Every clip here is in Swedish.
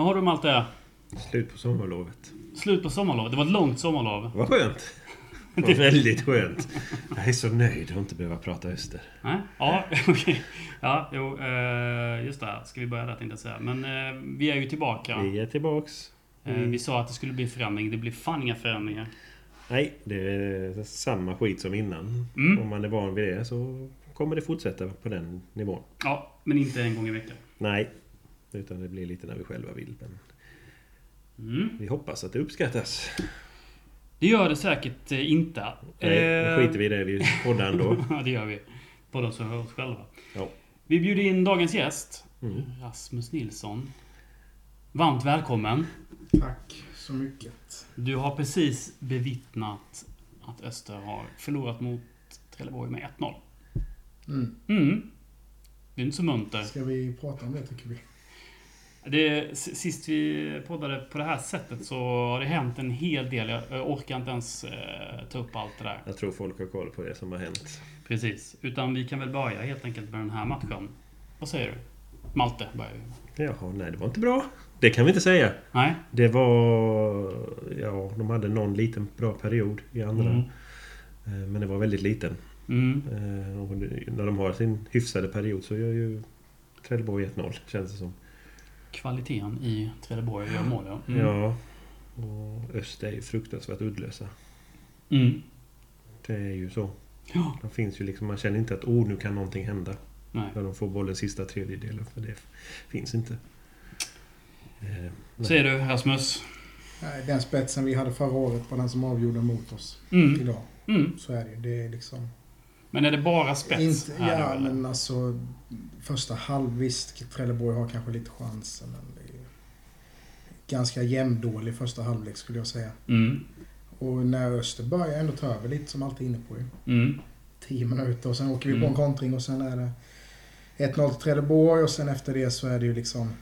Vad har du Malte? Slut på sommarlovet. Slut på sommarlovet. Det var ett långt sommarlov. Vad skönt! Det var väldigt skönt. Jag är så nöjd att inte behöva prata öster. Nej? Ja, okej. Ja, jo. eh, Just det. Ska vi börja där tänkte jag säga. Men eh, vi är ju tillbaka. Vi är tillbaks. Eh, Vi sa att det skulle bli förändring. Det blir fan inga förändringar. Nej, det är samma skit som innan. Mm. Om man är van vid det så kommer det fortsätta på den nivån. Ja, men inte en gång i veckan. Nej, utan det blir lite när vi själva vill. Men Mm. vi hoppas att det uppskattas. Det gör det säkert eh, inte. Nej, Eh, nu skiter vi i det. Vi poddar ändå. ja, det gör vi. Både oss och oss själva. Ja. Vi bjuder in dagens gäst. Mm. Rasmus Nilsson. Varmt välkommen. Tack så mycket. Du har precis bevittnat att Öster har förlorat mot Trelleborg med 1-0. Mm. Mm. Det är inte så munter. Ska vi prata om det tycker vi? Det, sist vi poddade på det här sättet så har det hänt en hel del. Jag orkar inte ens eh, ta upp allt det där. Jag tror folk har koll på det som har hänt. Precis. Utan vi kan väl börja helt enkelt med den här matchen. Vad säger du? Malte börjar vi. Jaha, nej det var inte bra. Det kan vi inte säga. Nej? Det var... Ja, de hade någon liten bra period i andra. Mm. Eh, Men det var väldigt liten. Mm. Eh, Och när de har sin hyfsade period så gör ju Trelleborg 1-0 känns det som. Kvaliteten i Trelleborg gör mål, ja. Mm. Ja. Och Öst är ju fruktansvärt uddlösa. Mm. Det är ju så. Ja. De finns ju liksom, man känner inte att oh, nu kan någonting hända. Nej. När de får bollen sista tredjedelen. För det finns inte. Eh. Säger du Rasmus? Den spetsen vi hade förra året var den som avgjorde mot oss Mm. idag. Mm. Så är det ju. Det är liksom... Men är det bara spets? Inte, här ja, eller? men alltså... Första halv, visst, Trelleborg har kanske lite chanser, men det är ganska jämndålig första halvlek skulle jag säga. Mm. Och när Öster börjar ändå ta över lite, som alltid inne på ju. Mm. 10 minuter och sen åker vi på Mm. en kontring och sen är det 1-0 till Trelleborg och sen efter det så är det ju liksom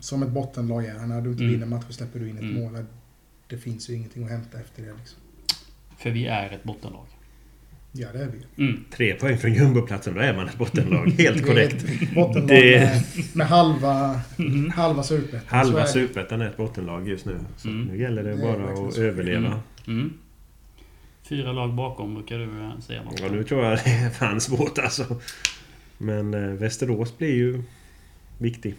som ett bottenlag är. När du inte Mm. vinner matchen släpper du in ett Mm. mål. Det finns ju ingenting att hämta efter det liksom. För vi är ett bottenlag. Ja, det är vi. Mm. Tre poäng från jumboplatsen, då är man ett bottenlag. Helt korrekt. bottenlag Det- med, med halva, Mm. halva superettan. Halva är det. superettan är ett bottenlag just nu. Så Mm. nu gäller det Det bara att så. överleva. Mm. Mm. Fyra lag bakom brukar du eh, säga något. Ja, nu tror jag det är fan svårt alltså. Men eh, Västerås blir ju viktig.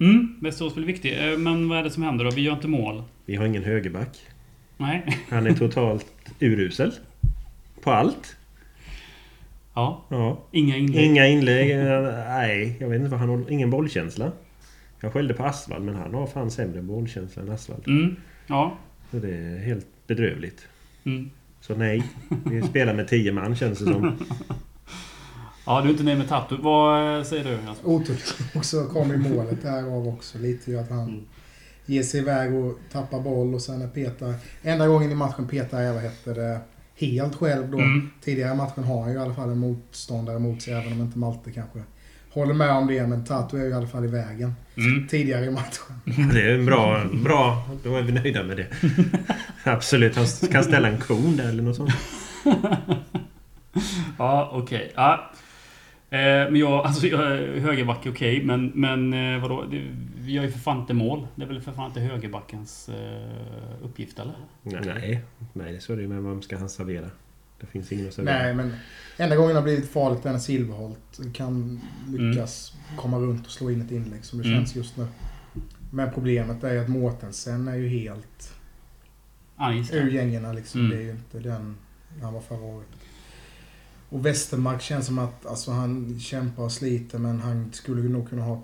Mm. Västerås blir viktig. Eh, Men vad är det som händer då? Vi gör inte mål. Vi har ingen högerback. Nej. Han är totalt urusel. På allt. Ja. Ja. Inga inlägg. Inga inlägg. Nej, jag vet inte vad han har. Ingen bollkänsla. Jag skällde på Asvald men han har fan sämre bollkänsla än Asvald. Mm. Ja. Så det är helt bedrövligt. Mm. Så nej. Vi spelar med tio man känns det som. Ja, du är inte nöjd med Tatu. Vad eh, säger du? Rasmus? Otur också kom i målet därav också. Lite ju att han Mm. ger sig iväg och tappar boll och sen är Peter... Enda gången i matchen Peter är, vad heter det, helt själv då. Mm. Tidigare matchen har han ju i alla fall en motståndare mot sig, även om inte Malte kanske håller med om det. Men Tatu är ju i alla fall i vägen Mm. tidigare i matchen. Det är en bra, bra... Då är vi nöjda med det. Absolut. Han kan ställa en kon där eller något sånt. Ja, okej. Ja. Eh, men jag, alltså jag är högerback är okej, men, men eh, vadå? Det, vi gör ju för fan inte mål. Det är väl för fan inte högerbackens eh, uppgift, eller? Nej, nej så är det ju. Men vem ska han servera? Det finns ingen att servera. Nej, men enda gången det har blivit farligt är när Silverholt kan lyckas komma runt och slå in ett inlägg som det Mm. känns just nu. Men problemet är ju att Mårtensen är ju helt är ur iskall. gängerna liksom. Mm. Det är ju inte den han var förra året. Och Westermark känns som att alltså, han kämpar och sliter men han skulle ju nog kunna ha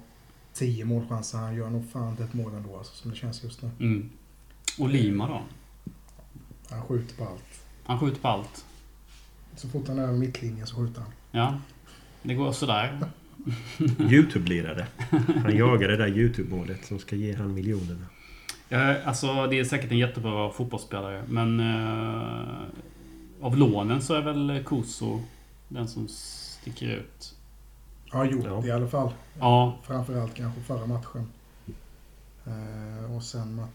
tio målchanser. Han gör nog fan ett mål ändå alltså, som det känns just nu. Mm. Och Lima då? Han skjuter på allt. Han skjuter på allt. Så fort han är över mittlinjen så skjuter han. Ja. Det går sådär. Youtube-lirare. Han jagar det där Youtube-målet som ska ge han miljonerna. Ja, alltså, det är säkert en jättebra fotbollsspelare, men... Eh, av lånen så är väl Kuso den som sticker ut. Har gjort Ja. i alla fall. Ja. Framförallt kanske förra matchen. Eh, och sen match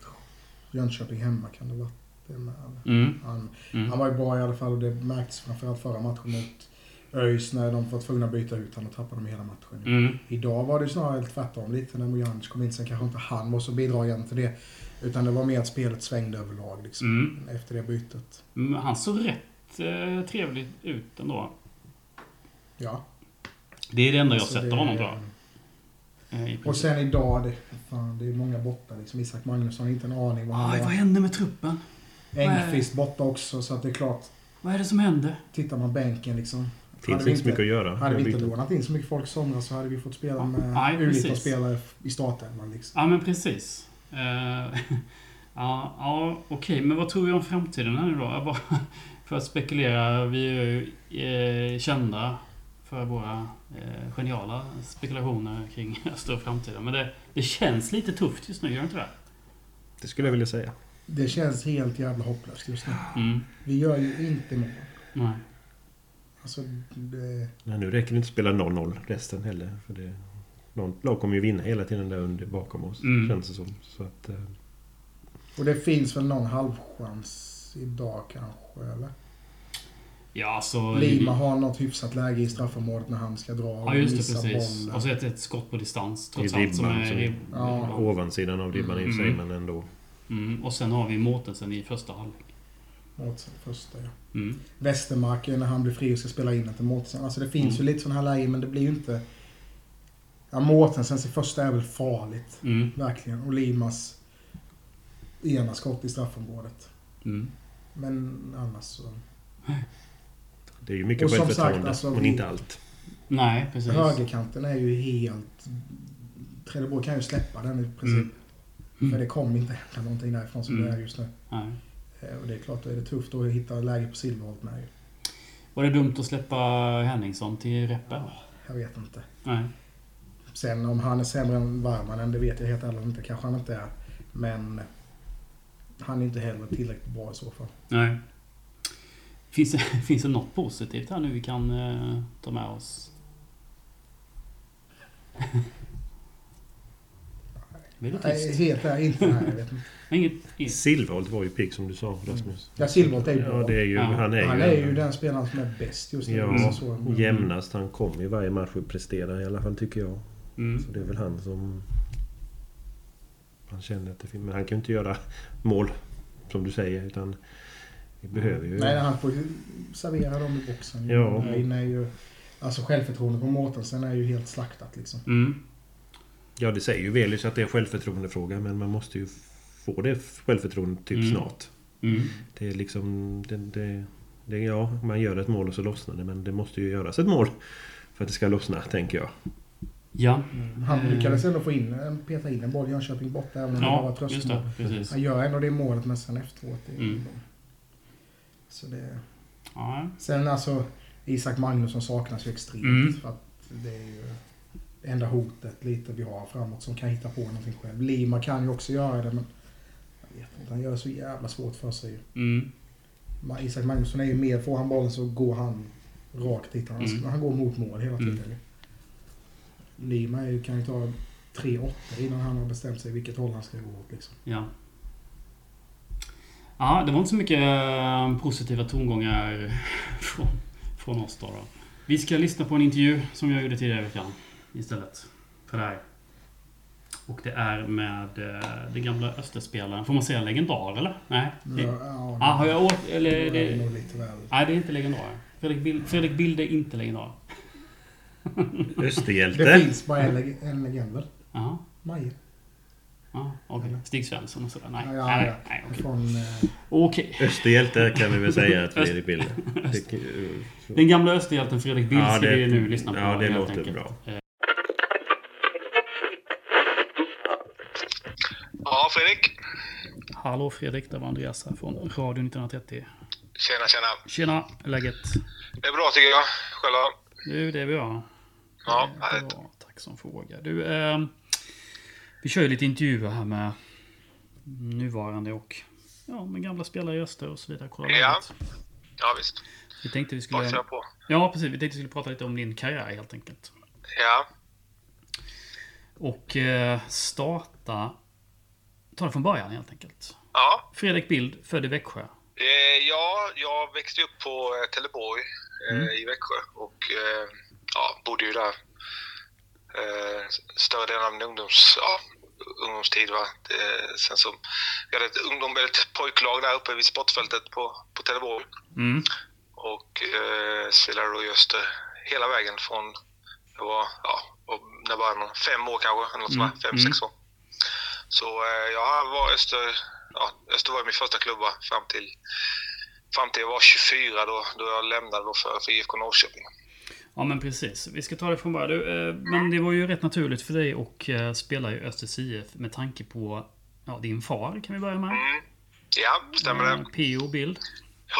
Jönköping hemma kan det vara. Det med. Mm. Han, Mm. han var ju bra i alla fall och det märktes framförallt förra matchen mot ÖIS när de var tvungna att byta ut honom och tappade de hela matchen. Mm. Idag var det snarare tvärtom lite när Mojanic kom in. Sen kanske inte han var så bidragande till det. Utan det var mer att spelet svängde överlag liksom, Mm. efter det bytet. Men Han såg rätt eh, trevlig ut ändå. Ja. Det är det enda jag Alltså, sett det- av honom tror jag. Eh, Och sen idag, det, fan, det är många borta. Liksom. Isak Magnusson har inte en aning vad han Aj, vad hände med truppen? Engqvist borta också, så att det är klart. Vad är det som hände? Tittar man bänken liksom. Finns Hade vi inte så mycket att göra. Hade vi inte lånat in så mycket folk i somras så hade vi fått spela Ja, med nej, precis. U19-spelare i startelvan. Liksom. Ja, men precis. Eh, ja, ja okej. Men vad tror vi om framtiden här nu då? Jag bara, för att spekulera. Vi är ju eh, kända för våra eh, geniala spekulationer kring Öster och framtiden. Men det, det känns lite tufft just nu, gör det inte det? Det skulle jag vilja säga. Det känns helt jävla hopplöst just nu. Mm. Vi gör ju inte mål. Nej. Alltså, det, Nej, nu räcker det inte att spela 0-0 resten heller. För det, någon lag kommer ju vinna hela tiden där under bakom oss. Mm. Känns det som. Så att, eh, och det finns väl någon halvchans idag kanske, eller? Ja, så... Lima har något hyfsat läge i straffområdet när han ska dra Ja, just det. Precis. bollen. Och så ett, ett skott på distans, I trots allt. Som är som- ribb, Ja. ovansidan av ribban i och för sig, Mm. men ändå. mm. Och sen har vi Mårtensen i första halvlek. Mårtensen första, ja. Mm. Westermark när han blir fri och ska spela in till Mårtensen. Alltså det finns Mm. ju lite sådana här lägen men det blir ju inte... Ja, Mårtensens i första är väl farligt. Mm. Verkligen. Och Limas ena skott i straffområdet. Mm. Men annars så... Det är ju mycket Och som självförtroende, sagt, alltså, men vi- inte allt. Nej, precis. Högerkanten är ju helt... Trelleborg kan ju släppa den i princip. Mm. För Mm. det kommer inte hända någonting därifrån som Mm. det är just nu. Nej. Eh, Och det är klart, då är det tufft att hitta läge på Silverholt med ju. Var det dumt att släppa Henningsson till Reppe? Jag vet inte. Nej. Sen om han är sämre än Värmanen, det vet jag helt ärligt inte. Kanske han inte är. Men han är inte heller tillräckligt bra i så fall. Nej. Finns det, finns det något positivt här nu vi kan eh, ta med oss? Är Nej, helt ärligt inte. Nej, jag vet inte. Inget... Silverholt var ju pigg som du sa Rasmus. Ja, Silverholt är ju bra. Ja, det är ju, Ja. han är ju, han är ju den spelaren som är bäst just nu. Ja, så. jämnast. Han kommer i varje match och presterar i alla fall tycker jag. Mm. Så det är väl han som... Han känner att det finns... Men han kan ju inte göra mål som du säger utan... Vi behöver ju... Nej, han får ju servera dem i boxen. Ja. Är ju, alltså självförtroendet på Mårtensen är ju helt slaktat liksom. Mm. Ja, det säger ju Velius att det är en självförtroendefråga men man måste ju få det självförtroendet typ Mm. snart. Mm. Det är liksom... Det, det, det, ja, man gör ett mål och så lossnar det men det måste ju göras ett mål för att det ska lossna, tänker jag. Ja. Han Mm. lyckades ändå få in, peta in en boll i Jönköping borta även om det bara var Ja, tröstmål. det. Han gör ändå det målet men sen efteråt. Det, Mm. Så det... Ja. Sen alltså, Isak Magnusson saknas ju extremt. Mm. För att det är ju enda hotet lite vi har framåt som kan hitta på någonting själv. Lima kan ju också göra det men... Jag vet inte, han gör det så jävla svårt för sig. Mm. Isak Magnusson är ju mer, får han bollen så går han rakt dit. Han, Mm. han går mot mål hela Mm. tiden. Lima är ju, kan ju ta tre åttor innan han har bestämt sig vilket håll han ska gå åt. Liksom. Ja. Ja, det var inte så mycket eh, positiva tongångar från, från oss då, då. Vi ska lyssna på en intervju som jag gjorde tidigare i veckan istället. För det här. Och det är med eh, den gamla Österspelaren. Får man säga legendar eller? Nej? Det, Ja, ja, ah, har jag åt... Eller... det är Det, nog lite väl. nej, det är inte legendar. Fredrik Bild, Fredrik Bild är inte legendar. Det Österhjälte. finns bara en, leg- en legend väl? Jaha. Maje. Ja, okej. Stig Svensson och sådär. Nej, Ja, ja, nej, ja. nej, okej. Från... Eh, Okej. Österhjälte kan vi väl säga att Fredrik Bilder. Det- Den gamla österhjälten Fredrik Bild Ja, ska det- vi nu lyssna på. ja, det helt låter enkelt. bra. Ja, Fredrik. Hallå Fredrik, det var Andreas här från Radio 1930. Tjena, tjena. Tjena, läget? Det är bra tycker jag. Själva? Du, det är bra. Ja, Det är bra. Tack som fråga. Du, eh, vi kör ju lite intervjuer här med nuvarande och ja, med gamla spelare i Öster och så vidare. Kolla Ja. läget. Ja, visst. Vi tänkte vi Bara skulle... på. Ja, precis. Vi tänkte vi skulle prata lite om din karriär helt enkelt. Ja. Och eh, starta... Ta det från början helt enkelt. Ja. Fredrik Bild, född i Växjö. Eh, ja, jag växte upp på eh, Trelleborg eh, Mm. i Växjö och eh, ja, bodde ju där eh, större delen av min ungdoms, ja, ungdomstid. Va? Det, sen så, vi hade ett, ungdom, ett pojklag där uppe vid sportfältet på, på Trelleborg Mm. och eh, spelade då i Öster hela vägen från, det var, ja, när var man? Fem år kanske, eller något Mm, fem, mm. sex år. Så eh, jag var Öster, ja, Öster var min första klubba fram till, fram till jag var 24 då, då jag lämnade då för, för IFK Norrköping. Ja men precis. Vi ska ta det från början. Du, eh, Men det var ju rätt naturligt för dig att eh, spela i Östers IF med tanke på ja, din far kan vi börja med. Mm. Ja, stämmer Eh, det. P.O. Bild. Ja.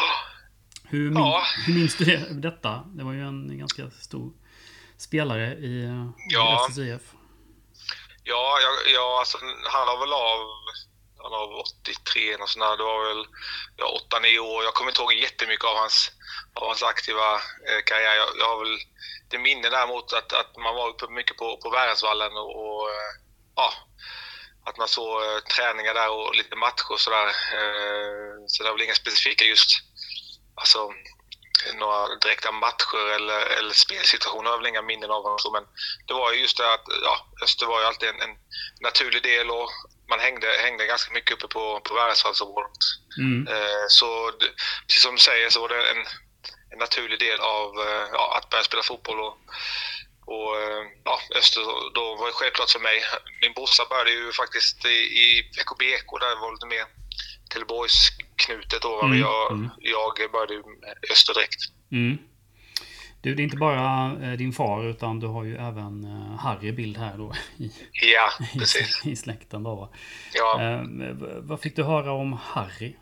Hur, min, Ja. hur minns du det, detta? Det var ju en ganska stor spelare i, eh, Ja. Östers IF. Ja, jag, jag, alltså, han har väl av, han har av 83 och sådär. Det var väl ja, 8-9 år. Jag kommer inte ihåg jättemycket av hans, av hans aktiva eh, karriär. Jag, jag har väl det minne däremot att, att man var uppe mycket på, på Värensvallen och, och eh, ja, att man såg eh, träningar där och lite matcher och sådär. Så det var väl inga specifika just, alltså några direkta matcher eller, eller spelsituationer. Jag har väl inga minnen av honom. Men det var ju just det att ja, Öster var ju alltid en, en naturlig del och man hängde, hängde ganska mycket uppe på, på Värensvallsområdet. Mm. Eh, så det, precis som du säger så var det en, en naturlig del av eh, ja, att börja spela fotboll. Och, och eh, ja, Öster då var det självklart för mig. Min brorsa började ju faktiskt i, i VKBK, där var lite mer Trelleborgsknutet då. Mm, Jag, mm. jag började Öster direkt. Mm. Du, det är inte bara eh, din far utan du har ju även Harry Bild här då i, Ja, i, precis. i släkten då va? Ja. Eh, vad fick du höra om Harry?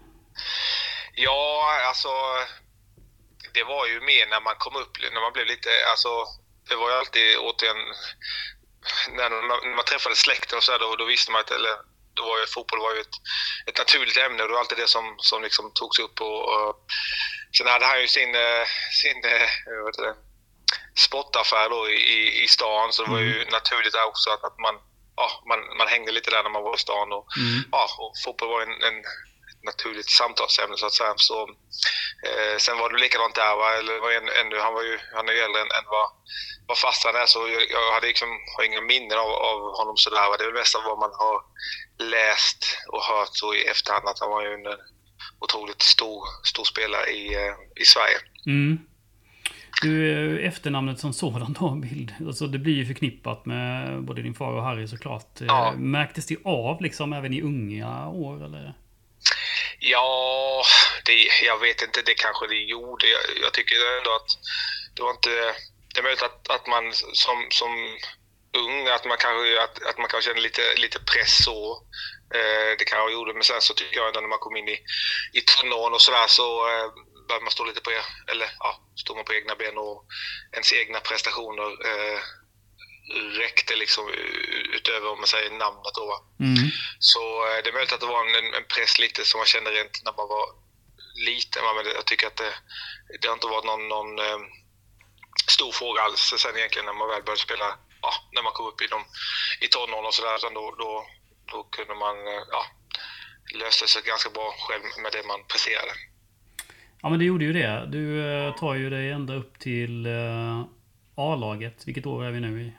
Ja, alltså. Det var ju mer när man kom upp, när man blev lite, alltså. Det var ju alltid återigen, när man, när man träffade släkten och så här, då, då visste man att, eller då var ju fotboll var ju ett, ett naturligt ämne och det var alltid det som, som liksom togs upp. Och, och, sen hade han ju sin, eh, sin eh, vad heter det, sportaffär då i, i, stan så det var ju naturligt där också att, att man, ja, man, man hängde lite där när man var i stan. Och, Mm. ja, och fotboll var en, en naturligt samtalsämne så att säga. Så, eh, sen var det likadant där. Va? Eller, var en, ännu, han, var ju, han är ju äldre än, än vad, vad farsan är så jag, jag hade liksom, har inga minnen av, av honom sådär. Va? Det är väl mest av vad man har läst och hört så i efterhand att han var ju en eh, otroligt stor, stor spelare i, eh, i Sverige. Mm. Du, eh, efternamnet som sådant då, Bild. Alltså det blir ju förknippat med både din far och Harry såklart. Eh, Ja. Märktes det av liksom även i unga år eller? Ja, det, jag vet inte. Det kanske det gjorde. Jag, jag tycker ändå att det var inte... Det är möjligt att, att man som, som ung, att man kanske, att, att man kanske kände lite, lite press så. Eh, det kanske jag gjorde. Men sen så tycker jag ändå när man kom in i, i tonåren och sådär så eh, började man stå lite på, eller ja, stod man på egna ben och ens egna prestationer eh, räckte liksom utöver om man säger namnet då. Mm. Så eh, det är möjligt att det var en, en press lite som man kände rent när man var liten. Men jag tycker att det, det har inte varit någon, någon eh, stor fråga alls sen egentligen när man väl började spela, ja, när man kom upp i, de, i tonåren och sådär. Då, då, då kunde man, eh, ja, löste sig ganska bra själv med det man presterade. Ja men det gjorde ju det. Du tar ju dig ända upp till A-laget. Vilket år är vi nu i?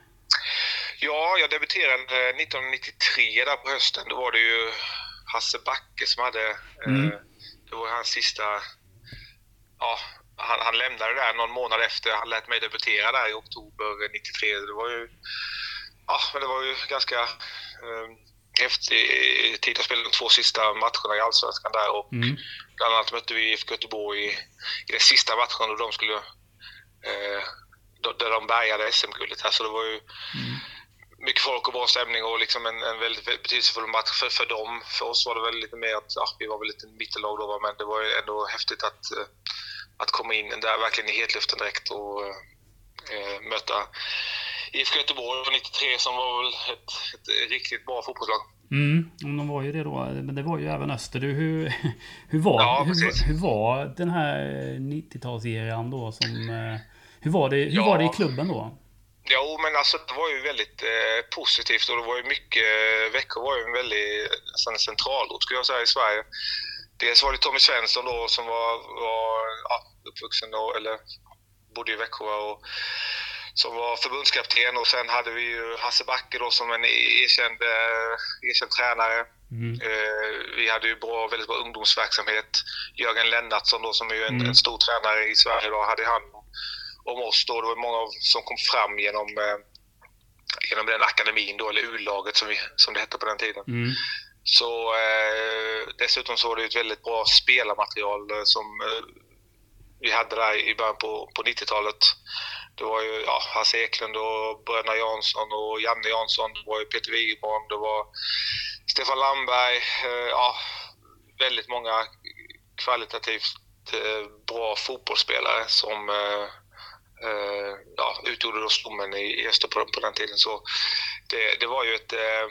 Ja, jag debuterade 1993 där på hösten. Då var det ju Hasse Backe som hade... Mm. Eh, det var hans sista... Ja, han, han lämnade där någon månad efter. Han lät mig debutera där i oktober 93. Det var ju... Ja, men det var ju ganska eh, häftig tid. Jag spelade de två sista matcherna i Allsvenskan där och Mm. bland annat mötte vi IFK Göteborg i, i den sista matchen och de skulle... Eh, där de bärgade SM-guldet. Så det var ju Mm. mycket folk och bra stämning och liksom en, en väldigt betydelsefull match för, för dem. För oss var det väl lite mer att ja, vi var väl lite mittellag då, men det var ju ändå häftigt att, eh, att komma in där verkligen i hetluften direkt och eh, möta IFK Göteborg från 93 som var väl ett, ett riktigt bra fotbollslag. Mm, de var ju det då. Men det var ju även Öster. Du, hur, hur, var, Ja, hur, hur var den här 90-talseran då som... eh, Hur var det, hur Ja. var det i klubben då? Jo, men alltså det var ju väldigt eh, positivt och det var ju mycket, Växjö var ju en väldigt en centralort skulle jag säga i Sverige. dels var det Tommy Svensson då som var, var ja, uppvuxen då, eller bodde i Växjö och som var förbundskapten och sen hade vi ju Hasse Backe då som en erkänd, eh, erkänd tränare. Mm. Eh, vi hade ju bra, väldigt bra ungdomsverksamhet. Jörgen Lennartsson då som är ju en, Mm. en stor tränare i Sverige då, hade hand om oss då. Det var många som kom fram genom, eh, genom den akademin då, eller U-laget som, vi, som det hette på den tiden. Mm. Så eh, dessutom så var det ett väldigt bra spelarmaterial eh, som eh, vi hade där i början på, på 90-talet. Det var ju ja, Hasse Eklund och Bröderna Jansson och Janne Jansson. Det var ju Peter Wigeborn, det var Stefan Landberg. Eh, ja, väldigt många kvalitativt eh, bra fotbollsspelare som eh, ja, utgjorde då stommen i, Öster på, på den tiden. Så det, det var ju ett... Eh,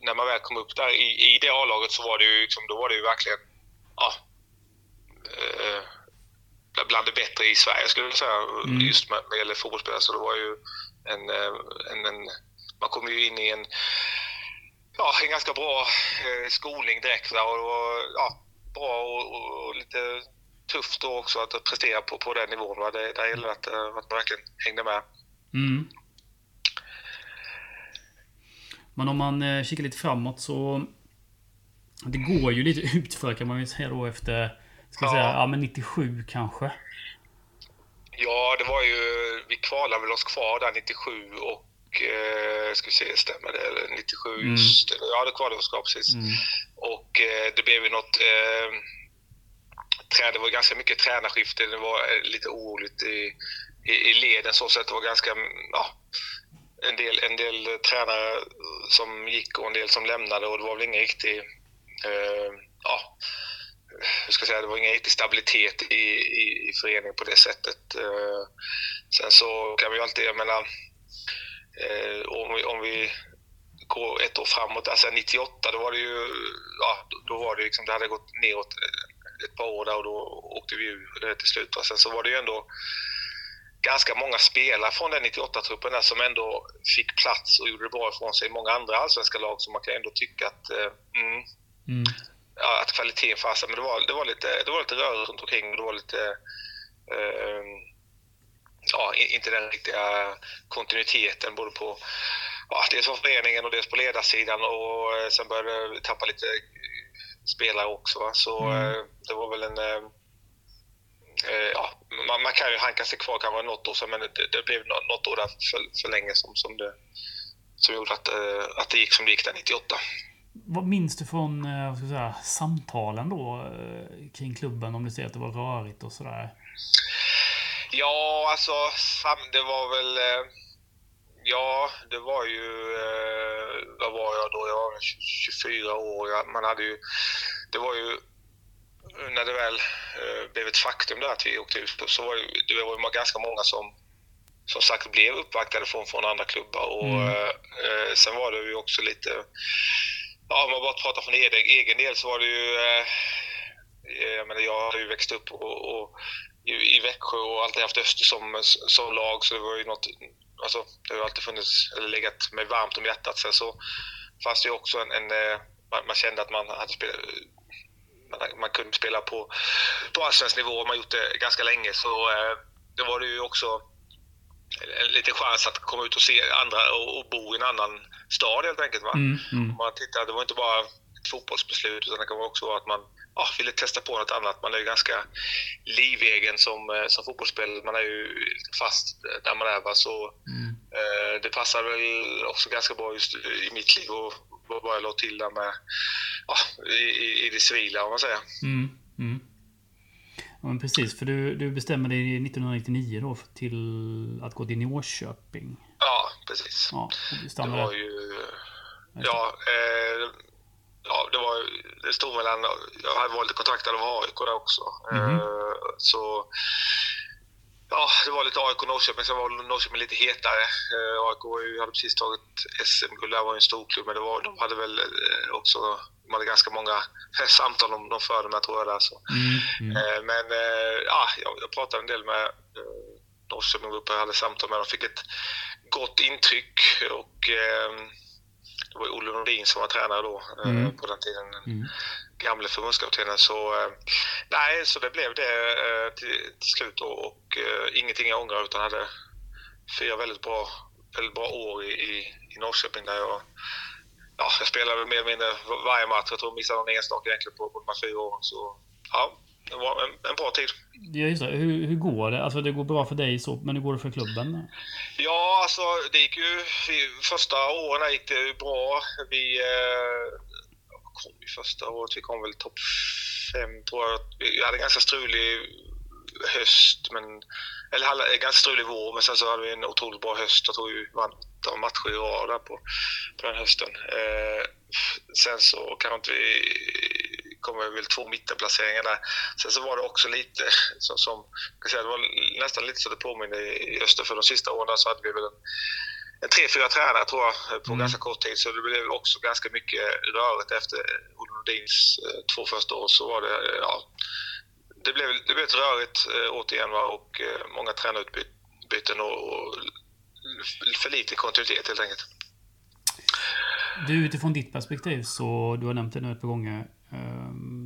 när man väl kom upp där i, i det A-laget så var det ju, liksom, då var det ju verkligen ja, eh, bland det bättre i Sverige skulle jag säga. Mm. Just med, med gäller fotbollsspelare. Så det var ju en, eh, en, en... Man kom ju in i en, ja, en ganska bra eh, skolning direkt. Där, och ja, bra och, och, och lite tufft då också att prestera på, på den nivån. Va? Det, där gäller att, eh, att man verkligen hängde med. Mm. Men om man eh, kikar lite framåt så... Det går ju lite utför kan man ju säga då efter... Ska Ja. säga, ja men 97 kanske. Ja, det var ju... Vi kvalade väl oss kvar där 97 och... Eh, ska vi se, stämmer det? Eller 97, Mm. just. Ja, det kvalade vi oss kvar precis. Mm. Och eh, det blev ju något... Eh, det var ganska mycket tränarskifte. Det var eh, lite oroligt i, i, i leden så sätt. Det var ganska... Ja, en del, en del tränare som gick och en del som lämnade och det var väl ingen riktig... Eh, ja, hur ska jag säga, det var ingen riktig stabilitet i, i, i föreningen på det sättet. Eh, sen så kan vi ju alltid, jag menar, eh, om, vi, om vi går ett år framåt, alltså 98, då var det ju, ja, då- var det liksom, det hade gått neråt eh, ett par år där och då åkte vi ur till slut. Sen så var det ju ändå ganska många spelare från den 98-truppen där som ändå fick plats och gjorde det bra ifrån sig i många andra allsvenska lag så man kan ändå tycka att eh, mm, Mm. ja, att kvaliteten fanns. Men det var, det var lite, det var lite rörigt runt omkring. och Det var lite... Eh, ja, inte den riktiga kontinuiteten både på ja, dels från föreningen och dels på ledarsidan och eh, sen började vi tappa lite spelare också. Va? Så Mm. eh, det var väl en... Eh, eh, ja, man, man kan ju hanka sig kvar kanske något år men det, det blev nå- något år där för, för länge som, som, det, som gjorde att, att det gick som det gick där 98. Vad minns du från säga, samtalen då kring klubben? Om du säger att det var rörigt och sådär. Ja, alltså det var väl... Ja, det var ju... eh, Vad var jag då? Jag var väl 24 år. Man hade ju... Det var ju... När det väl eh, blev ett faktum där att vi åkte ut så var det, det var ganska många som som sagt blev uppvaktade från, från andra klubbar. Och, Mm. eh, eh, sen var det ju också lite... Ja, om man bara pratar från egen, egen del så var det ju... Eh, jag menar, jag har ju växt upp och, och i, i Växjö och alltid haft Öster som, som lag så det var ju något, alltså det har alltid funnits, eller legat mig varmt om hjärtat. Sen så fanns det ju också en, en eh, man, man kände att man hade spelat, man, man kunde spela på, på allsvensk nivå och man gjort det ganska länge så eh, det var det ju också en liten chans att komma ut och se andra och, och bo i en annan stad helt enkelt. Va? Mm. Mm. Man tittar, det var inte bara ett fotbollsbeslut utan det kan också vara att man ja, ville testa på något annat. Man är ju ganska livegen som, eh, som fotbollsspelare. Man är ju fast där man är. Va? Så Mm. eh, det passar väl också ganska bra just i mitt liv och och bara la till där med ja, i, i, det civila om man säger. Mm. Mm. Ja, men precis, för du, du bestämde dig 1999 då till att gå till Norrköping. Ja, precis. Ja, Det var ju... Ja, eh, ja det, var, det stod mellan... Jag hade varit kontaktad av AIK där också. Eh, så... Ja, det var lite AIK och Norrköping. Sen var Norrköping lite hetare. Eh, AIK hade precis tagit SM-guld. Det var en stor klubb, men det var, de hade väl eh, också... De hade ganska många samtal de, de förde med, tror jag. Där, så. Mm. Mm. Men ja, jag, jag pratade en del med eh, Norrköping-gruppen, jag hade samtal med dem, fick ett gott intryck och eh, det var Olle Nordin som var tränare då eh, Mm. på den tiden. Mm. Gamle förbundskaptenen. Så, eh, nej, så det blev det eh, till, till slut då, och ingenting jag ångrar utan hade fyra väldigt bra, väldigt bra år i, i, i Norrköping där jag Ja, jag spelade mer eller mindre varje match. Jag tror jag missade någon enstaka egentligen på, på de här fyra åren. Så ja, en, en bra tid. Ja, just det. Hur, hur går det? Alltså det går bra för dig så, men hur går det för klubben? Ja, alltså det gick ju... vi- Första åren gick det ju bra. Vi eh, kom ju första året. Vi kom väl topp fem, tror jag. Vi hade en ganska strulig höst, men... Eller en ganska strulig vår, men sen så hade vi en otroligt bra höst. Jag tror vi vann åtta matcher i rad på, på den hösten. Eh, sen så kan inte vi kommer väl två mittenplaceringar där. Sen så var det också lite som, som säga, det var nästan lite så det påminner i Öster för de sista åren så hade vi väl en, en tre, fyra tränare tror jag på Mm. ganska kort tid. Så det blev också ganska mycket rörigt efter Olle Nordins eh, två första år så var det, eh, ja, det blev, det blev ett rörigt eh, återigen va? och eh, många tränarutbyten och, och för lite kontinuitet helt enkelt. Du, utifrån ditt perspektiv så, du har nämnt det nu ett par gånger,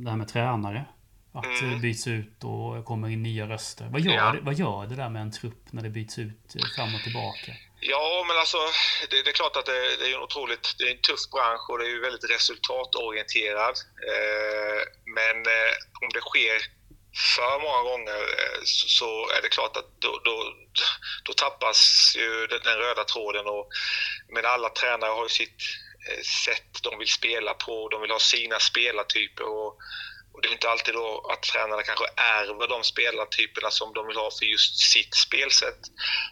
det här med tränare. Att Mm. det byts ut och kommer in nya röster. Vad gör, Ja. det, vad gör det där med en trupp när det byts ut eh, fram och tillbaka? Ja, men alltså det, det är klart att det, det är en otroligt det är en tuff bransch och det är ju väldigt resultatorienterad. Eh, men eh, om det sker för många gånger eh, så, så är det klart att då, då, då tappas ju den, den röda tråden. Och, men alla tränare har ju sitt Eh, sätt de vill spela på. De vill ha sina spelartyper. Och, och det är inte alltid då att tränarna kanske ärver de spelartyperna som de vill ha för just sitt spelsätt.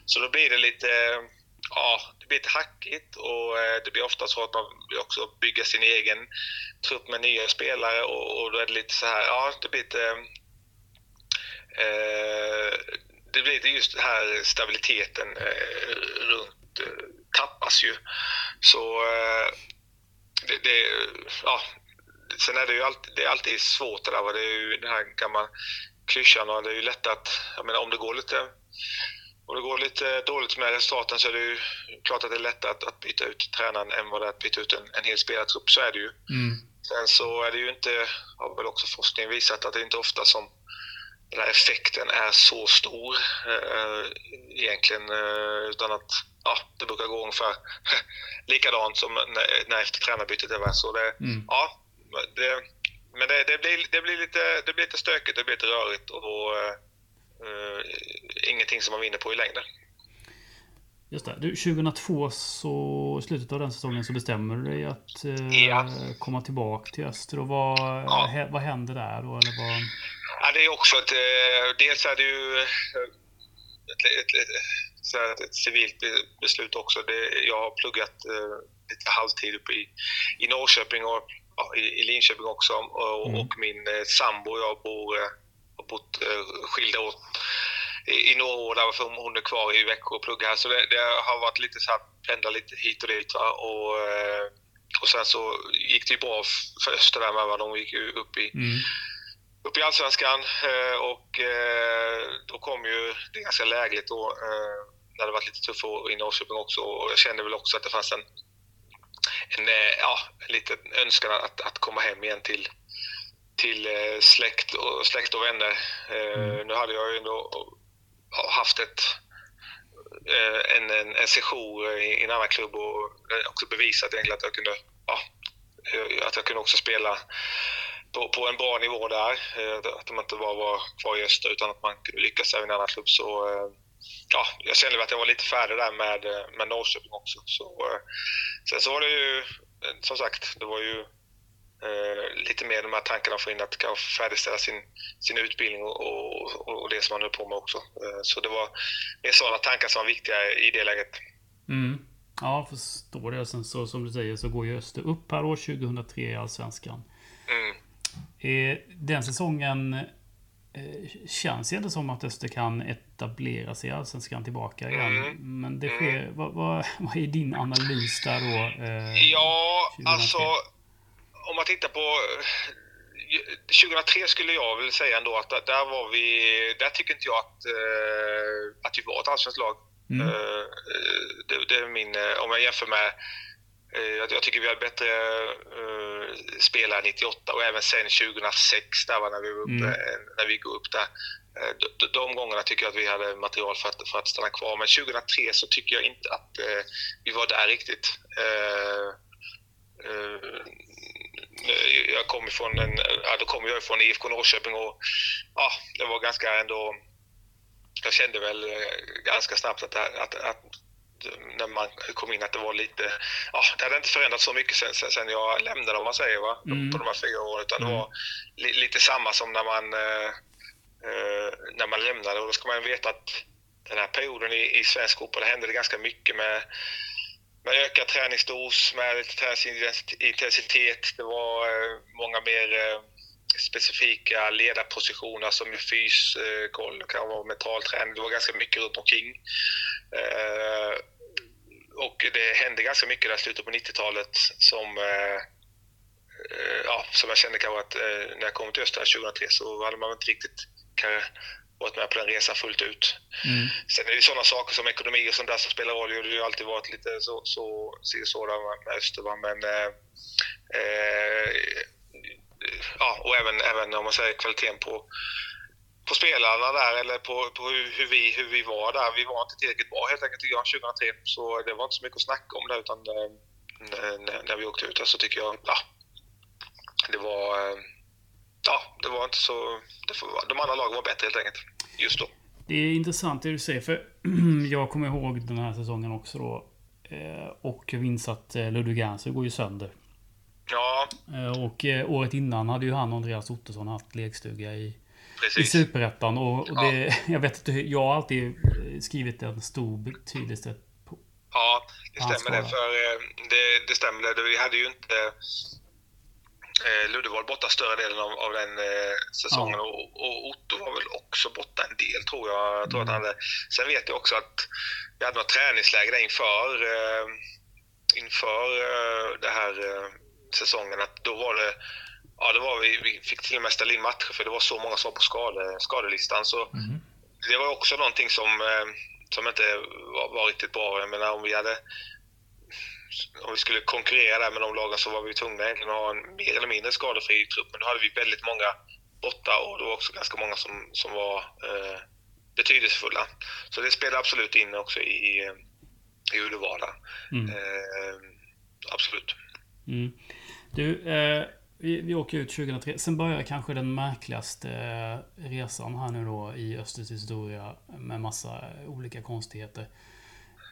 Så då blir det lite, ja, det blir lite hackigt och eh, det blir ofta så att man vill också bygga sin egen trupp med nya spelare och, och då är det lite så här, ja, det blir lite eh, det blir lite just den här stabiliteten eh, runt eh, tappas ju. Så eh, det, det, ja, sen är det ju alltid, det är alltid svårt det där. Det är ju den här gamla klyschan och det är ju lätt att, jag menar om det går lite om det går lite dåligt med resultaten så är det ju klart att det är lättare att, att byta ut tränaren än vad det är att byta ut en, en hel spelartrupp. Så är det ju. Mm. Sen så är det ju inte, har väl också forskningen visat, att det är inte ofta som den här effekten är så stor eh, egentligen. Eh, utan att ja, det brukar gå ungefär likadant som när, när efter tränarbytet är. va. Så det, Mm. ja, det, men det, det, blir, det, blir lite, det blir lite stökigt, det blir lite rörigt och eh, eh, ingenting som man vinner på i längden. Just det. Du, 2002 så, i slutet av den säsongen så bestämmer du dig att eh, Ja. komma tillbaka till Öster. Och vad, Ja. vad händer där då? Eller vad, Ja, det är också ett, eh, dels är det ju eh, ett, ett, ett, ett civilt be- beslut också. Det, jag har pluggat eh, lite halvtid uppe i, i Norrköping och ja, i, i Linköping också. Och, Mm. och min sambo och jag bor, har bott skilda åt i, i några år därför hon, är kvar i Växjö och pluggar här. Så det, det har varit lite så här, pendla lite hit och dit. Va? Och, och sen så gick det ju bra för Öster där med. Va? De gick ju upp i, mm. Upp i Allsvenskan eh, och eh, då kom ju det ganska lägligt då eh, när det varit lite tufft i Norrköping också och jag kände väl också att det fanns en, en, ja, en liten önskan att, att komma hem igen till, till släkt, och, släkt och vänner. Mm. Nu hade jag ju ändå haft ett, en, en, en session i, en annan klubb och också bevisat egentligen att jag kunde, ja, att jag kunde också spela på, på en bra nivå där. Eh, Att de inte bara var kvar i öster utan att man kunde lyckas även i en annan klubb. Så, eh, ja, jag kände att jag var lite färdig där med, eh, med Norrköping också. Så, sen så var det ju, som sagt, det var ju eh, lite mer de här tankarna för in att kanske färdigställa sin, sin utbildning och, och, och det som man höll på med också. Eh, så det var mer sådana tankar som var viktiga i det läget. Mm. Ja, förstår det. Sen så som du säger så går ju Öster upp här år 2003 i Allsvenskan. Mm. Eh, Den säsongen eh, känns ju ändå som att Öster kan etablera sig i Allsvenskan tillbaka igen. Mm. Men det sker... Vad, vad, vad är din analys där då? Eh, Ja, 2003. alltså om man tittar på eh, 2003 skulle jag väl säga ändå att där- var vi, där tycker inte jag att, eh, att vi var ett allsvenskt lag. Mm. Eh, det, det är min, eh, om jag jämför med eh, jag, jag tycker vi hade bättre eh, spelare 98 och även sen 2006 där, när, vi var uppe, Mm. när vi gick upp där. Eh, de, de, gångerna tycker jag att vi hade material för att, för att stanna kvar. Men 2003 så tycker jag inte att eh, vi var där riktigt. Eh, eh, jag kom ifrån en, ja, då kom jag ifrån IFK Norrköping och ja, det var ganska ändå... Jag kände väl eh, ganska snabbt att, att, att när man kom in att det var lite... Ja, det hade inte förändrats så mycket sen, sen, sen jag lämnade om man säger va? Mm. på de här fyra åren. Utan det Mm. var li, lite samma som när man, eh, eh, när man lämnade. Och då ska man veta att den här perioden i, i svensk fotboll hände det ganska mycket med, med ökad träningsdos, med lite träningsintensitet. Det var eh, många mer eh, specifika ledarpositioner som i fys, eh, koll, det kan vara mental träning. Det var ganska mycket runt omkring. Eh, och det hände ganska mycket där i slutet på 90-talet som, eh, eh, ja, som jag kände kanske att eh, när jag kom till Öster 2003 så hade man inte riktigt kanske varit med på den resan fullt ut. Mm. Sen är det sådana saker som ekonomi och sånt där som spelar roll. Det har ju alltid varit lite så, så, så, så där med- Öster. Men, eh, eh, ja, och även, även om man säger kvaliteten på, på spelarna där eller på, på hur, hur, vi, hur vi var där. Vi var inte tillräckligt bra helt enkelt tycker jag 2003. Så det var inte så mycket att snacka om det utan eh, när, när vi åkte ut där så tycker jag, ja, det var, eh, ja, det var inte så, var, de andra lagen var bättre helt enkelt just då. Det är intressant det du säger, för jag kommer ihåg den här säsongen också då. Eh, Och jag minns att Ludvig Ernst går ju sönder. Ja, Och året innan hade ju han och Andreas Ottosson haft lekstuga i, i precis. Superettan. Och, och det, jag vet inte, hur- jag har alltid skrivit en stor betydelse på... Ja, det stämmer det. För, eh, det, det stämmer det. Vi hade ju inte eh, Ludde var borta större delen av, av den eh, säsongen och, och Otto var väl också borta en del tror jag. jag tror att han hade, sen vet jag också att vi hade något träningsläger där inför, eh, inför eh, det här eh, säsongen. Att då var det Ja, det var vi, vi fick till och med ställa in matcher för det var så många som var på skade, skadelistan. Så det var också någonting som, eh, som inte var, var riktigt bra. Jag menar, om vi hade om vi skulle konkurrera där med de lagen så var vi tvungna egentligen att ha en mer eller mindre skadefri trupp. Men då hade vi väldigt många borta och det var också ganska många som, som var eh, betydelsefulla. Så det spelar absolut in också i, i Uddevalla. Mm. Eh, absolut. Mm. Du, eh, vi, vi åker ut 2003. Sen börjar kanske den märkligaste eh, resan här nu då i Östers historia med massa eh, olika konstigheter.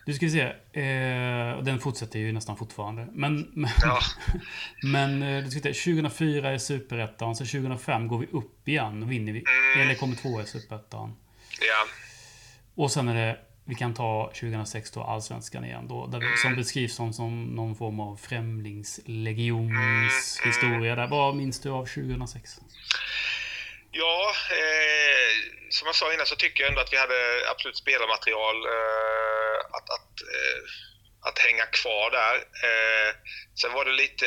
Du ska vi se. Eh, och den fortsätter ju nästan fortfarande. Men, men, Ja, men eh, du ska se, 2004 är Superettan. Så 2005 går vi upp igen. Då vinner vi. Eller kommer tvåa i Superettan. ja, Och sen är det, vi kan ta 2006 då, Allsvenskan igen då. Där, vi- som beskrivs som, som någon form av främlingslegionshistoria. Där. Vad minns du av 2006? Ja, eh, som jag sa innan så tycker jag ändå att vi hade absolut spelarmaterial eh, att, att, eh, att hänga kvar där. Eh, sen var det lite,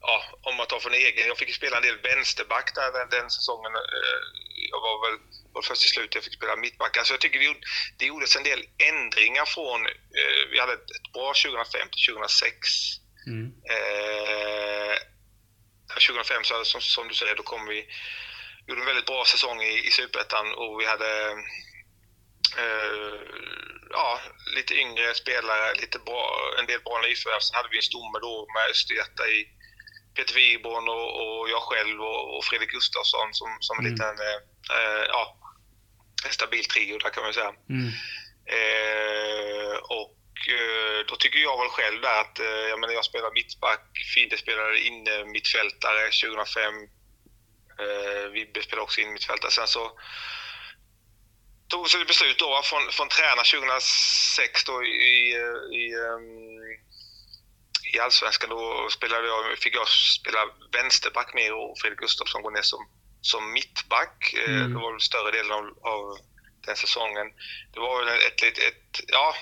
ja, om man tar från egen, jag fick spela en del vänsterback där den, den säsongen. Eh, jag var väl var först i slutet jag fick spela mittback. Alltså jag tycker gjorde- det gjordes en del ändringar från, eh, vi hade ett, ett bra 2005 till 2006. Mm. Eh, 2005 så som, som du säger, då kom vi gjorde en väldigt bra säsong i, i Superettan och vi hade eh, ja, lite yngre spelare, lite bra, en del bra nyförvärv. Sen hade vi en stomme då med Östergöta i Peter Wiborn och, och jag själv och, och Fredrik Gustafsson som, som en Mm. liten, eh, ja, en stabil trio där kan man säga. Mm. Eh, och eh, då tycker jag väl själv där att eh, jag, menar, jag spelar mittback, Fide spelade inne mittfältare 2005. Eh, Vibbe spelade också in mittfältare. Sen så tog sig ett beslut då från, från tränare 2006 då i, i, ehm, i Allsvenskan. Då spelade jag, fick jag spela vänsterback mer och Fredrik Gustafsson går ner som, som mittback. Eh, Mm. Det var större delen av, av den säsongen. Det var väl ett, ett, ja,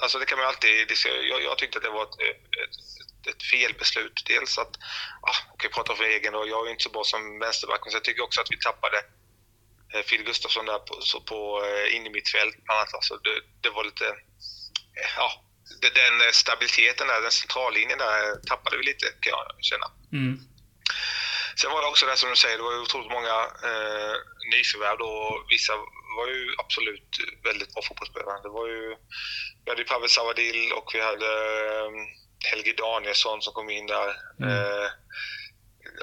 alltså det kan man alltid, ska- jag, jag tyckte att det var ett, ett, ett, felbeslut. Dels att, ja, jag kan prata för egen och jag är inte så bra som vänsterback, men så jag tycker också att vi tappade eh, Phil Gustafsson där på, så på eh, in i mitt fält bland annat. Alltså det, det var lite, ja, den eh, stabiliteten där, den centrallinjen där tappade vi lite kan jag känna. Mm. Sen var det också det som du säger, det var ju otroligt många eh, nyförvärv då. Vissa var ju absolut väldigt bra fotbollsspelare. Det var ju, vi hade ju Pavel Savadil och vi hade eh, Helge Danielsson som kom in där. Mm. Eh,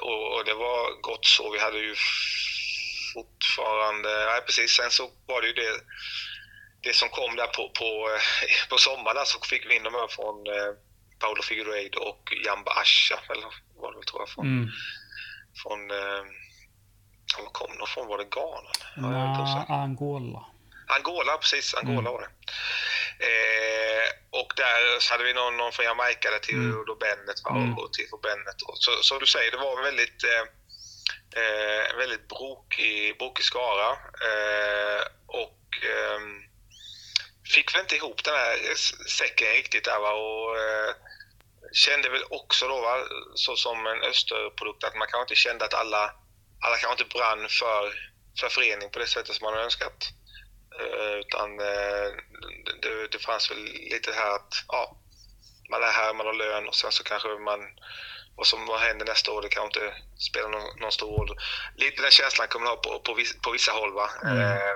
och, och det var gott så. Vi hade ju fortfarande... Nej, precis. Sen så var det ju det, det som kom där på, på, eh, på sommaren. Så fick vi in dem här från eh, Paolo Figueiredo och Jamba Asha, eller var det tror jag, från Mm. från... Eh, ja, var kom de från? Var det Ghana? Ja. Angola. Angola, precis. Angola Mm. var det. Eh, och där så hade vi någon, någon från Jamaica, där, till Mm. Bennett va? Mm. och Tifo Bennett. Och så, som du säger, det var en väldigt, eh, eh, väldigt brokig, brokig skara. Eh, och ehm, fick väl inte ihop den här säcken riktigt där va. Och, eh, kände väl också då, va, så som en österprodukt, att man kanske inte kände att alla, alla kanske inte brann för, för förening på det sättet som man hade önskat. Eh, utan eh, det, det fanns väl lite här att ja, man är här, man har lön och sen så kanske man vad som vad händer nästa år, det kanske inte spelar någon, någon stor roll. Lite den känslan kommer man ha på, på, på vissa håll. Va? Mm. Eh,